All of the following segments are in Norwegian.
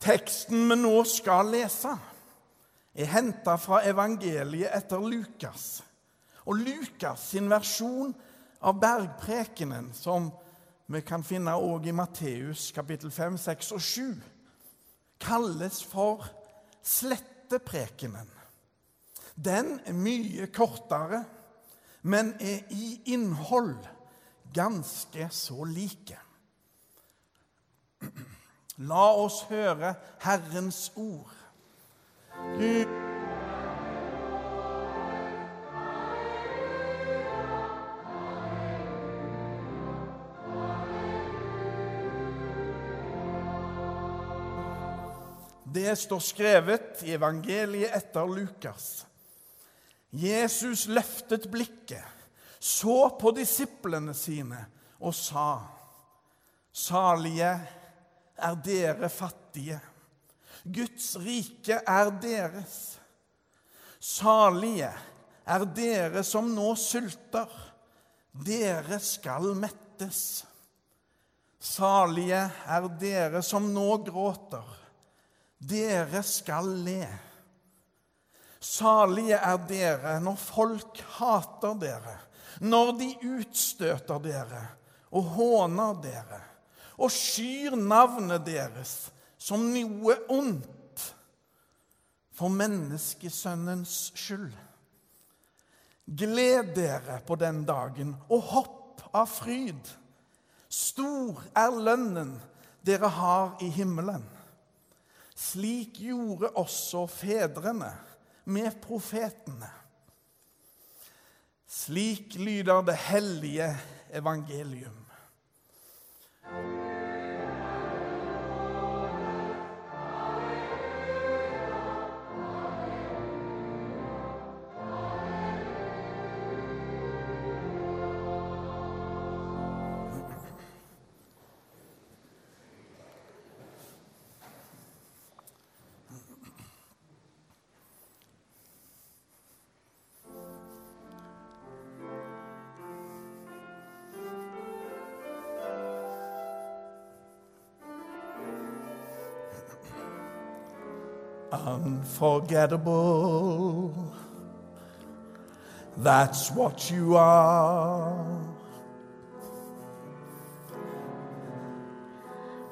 Teksten vi nå skal lese, er henta fra evangeliet etter Lukas. Og Lukas sin versjon av bergprekenen, som vi kan finne også i Matteus kapittel 5, 6 og 7, kalles for sletteprekenen. Den er mye kortere, men er i innhold ganske så like. La oss høre Herrens ord. Du Det står skrevet i evangeliet etter Lukas. Jesus løftet blikket, så på disiplene sine og sa:" Salige er dere fattige. Guds rike er deres. Salige er dere som nå sulter. Dere skal mettes. Salige er dere som nå gråter. Dere skal le. Salige er dere når folk hater dere, når de utstøter dere og håner dere og skyr navnet deres som noe ondt for menneskesønnens skyld. Gled dere på den dagen og hopp av fryd. Stor er lønnen dere har i himmelen. Slik gjorde også fedrene med profetene. Slik lyder det hellige evangelium. Unforgettable. That's what you are.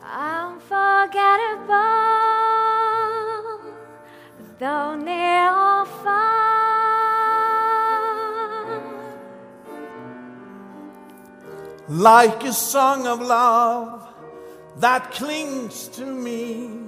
Unforgettable, though near or far. Like a song of love that clings to me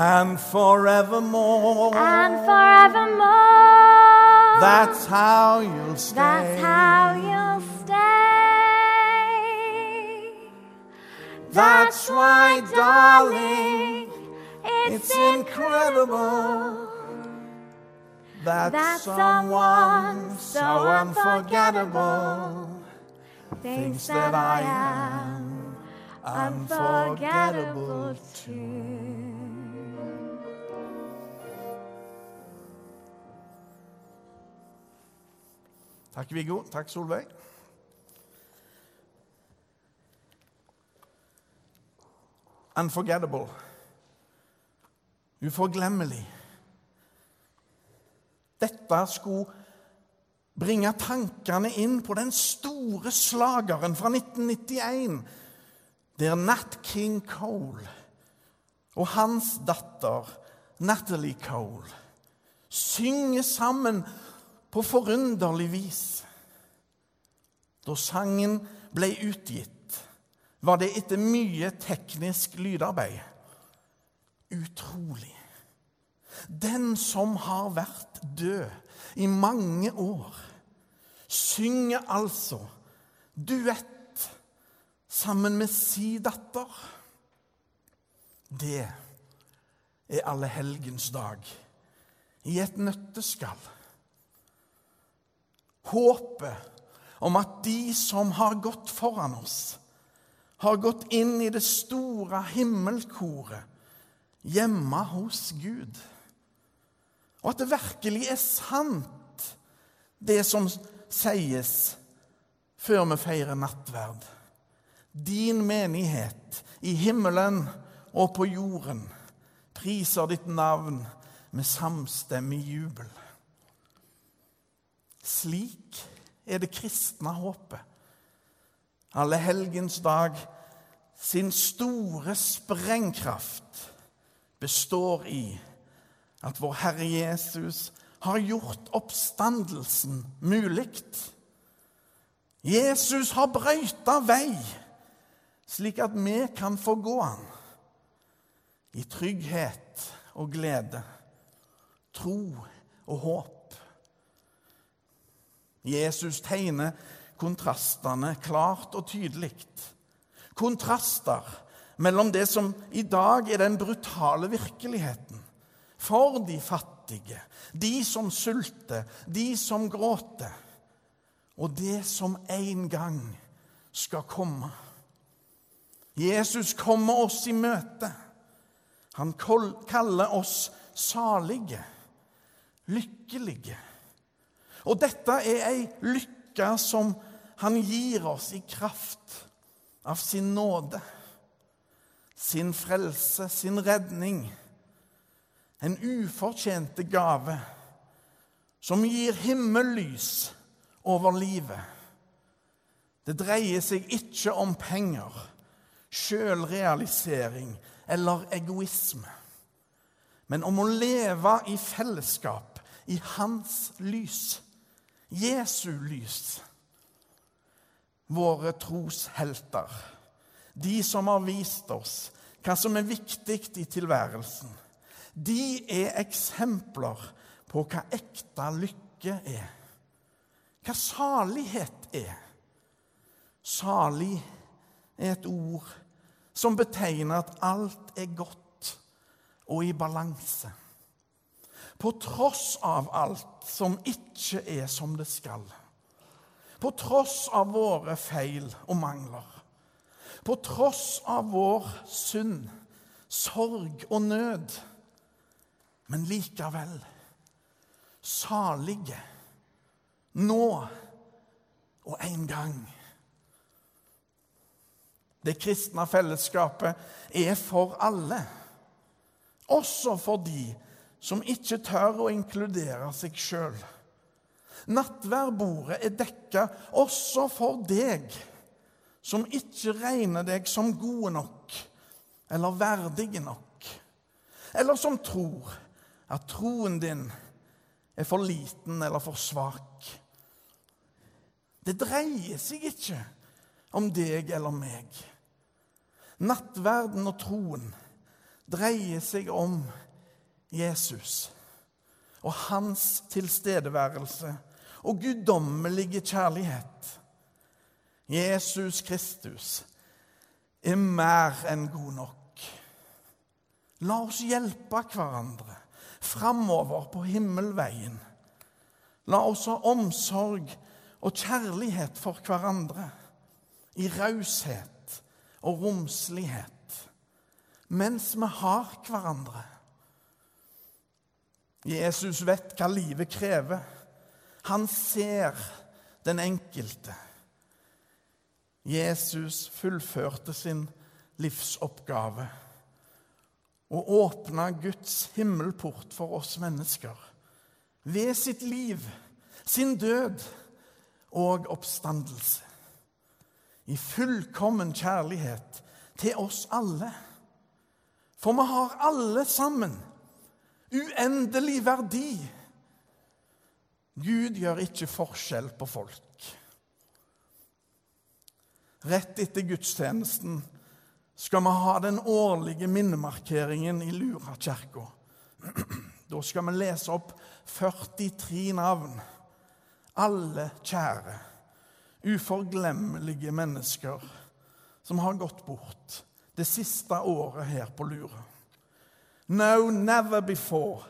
And forevermore? And forevermore, That's how you'll stay. that's how you'll stay. That's why, darling, it's, It's incredible that, That someone someone so so unforgettable thinks that I am unforgettable too. Takk, Viggo. Takk, Solveig. Unforgettable. Uforglemmelig. Dette skulle bringe tankene inn på den store slageren fra 1991, der Nat King Cole og hans datter Natalie Cole synger sammen på forunderlig vis. Da sangen ble utgitt, var det etter mye teknisk lydarbeid. Utrolig. Den som har vært død i mange år, synger altså duett sammen med si datter. Det er allehelgensdag i et nøtteskall. Håpet om at de som har gått foran oss, har gått inn i det store himmelkoret hjemme hos Gud. Og at det virkelig er sant, det som sies før vi feirer nattverd. Din menighet i himmelen og på jorden priser ditt navn med samstemmig jubel. Slik er det kristne håpet. Alle helgens dag sin store sprengkraft består i at vår Herre Jesus har gjort oppstandelsen mulig. Jesus har brøyta vei, slik at vi kan få gå han i trygghet og glede, tro og håp. Jesus tegner kontrastene klart og tydelig. Kontraster mellom det som i dag er den brutale virkeligheten for de fattige, de som sulter, de som gråter, og det som en gang skal komme. Jesus kommer oss i møte. Han kaller oss salige, lykkelige. Og dette er ei lykke som han gir oss i kraft av sin nåde, sin frelse, sin redning en ufortjente gave som gir himmellys over livet. Det dreier seg ikke om penger, sjølrealisering eller egoisme, men om å leve i fellesskap i hans lys, Jesu lys. Våre troshelter, de som har vist oss hva som er viktig i tilværelsen de er eksempler på hva ekte lykke er. Hva salighet er. Salig er et ord som betegner at alt er godt og i balanse. På tross av alt som ikke er som det skal. På tross av våre feil og mangler. På tross av vår synd, sorg og nød men likevel salige nå og en gang. Det kristne fellesskapet er for alle, også for de som ikke tør å inkludere seg sjøl. Nattværbordet er dekka også for deg som ikke regner deg som gode nok eller verdige nok, eller som tror at troen din er for liten eller for svak. Det dreier seg ikke om deg eller meg. Nattverden og troen dreier seg om Jesus og hans tilstedeværelse og guddommelige kjærlighet. Jesus Kristus er mer enn god nok. La oss hjelpe hverandre framover på himmelveien. La oss ha omsorg og kjærlighet for hverandre i raushet og romslighet mens vi har hverandre. Jesus vet hva livet krever. Han ser den enkelte. Jesus fullførte sin livsoppgave og åpne Guds himmelport for oss mennesker ved sitt liv, sin død og oppstandelse. I fullkommen kjærlighet til oss alle. For vi har alle sammen uendelig verdi. Gud gjør ikke forskjell på folk. Rett etter gudstjenesten skal vi ha den årlige minnemarkeringen i Lura kirke. Da skal vi lese opp 43 navn. Alle kjære, uforglemmelige mennesker som har gått bort det siste året her på Lura. No, never before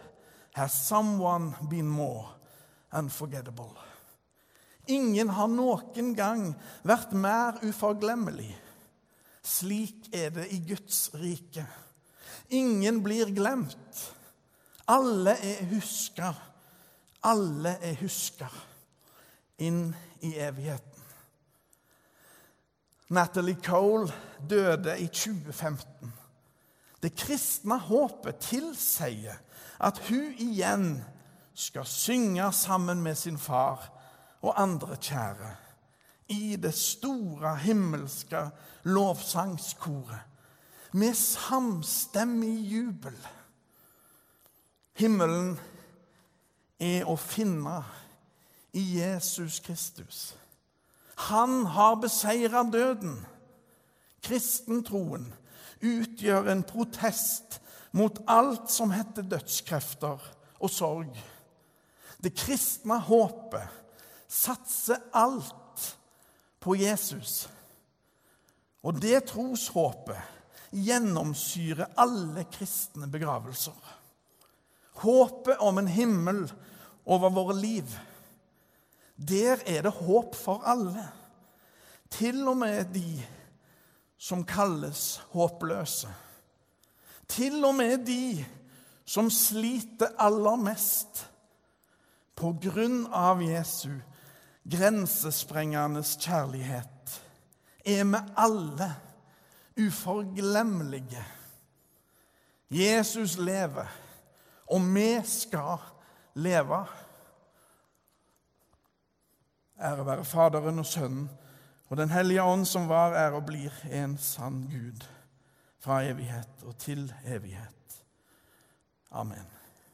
has someone been more unforgettable. Ingen har noen gang vært mer uforglemmelig. Slik er det i Guds rike. Ingen blir glemt. Alle er huska. Alle er huska inn i evigheten. Natalie Cole døde i 2015. Det kristne håpet tilsier at hun igjen skal synge sammen med sin far og andre kjære i det store himmelske lovsangskoret med samstemmig jubel. Himmelen er å finne i Jesus Kristus. Han har beseira døden. Kristentroen utgjør en protest mot alt som heter dødskrefter og sorg. Det kristne håpet satser alt på Jesus. Og det troshåpet gjennomsyrer alle kristne begravelser. Håpet om en himmel over våre liv. Der er det håp for alle. Til og med de som kalles håpløse. Til og med de som sliter aller mest på grunn av Jesu grensesprengende kjærlighet, er vi alle uforglemmelige. Jesus lever, og vi skal leve. Ære være Faderen og Sønnen og Den hellige ånd, som var, er og blir en sann Gud fra evighet og til evighet. Amen.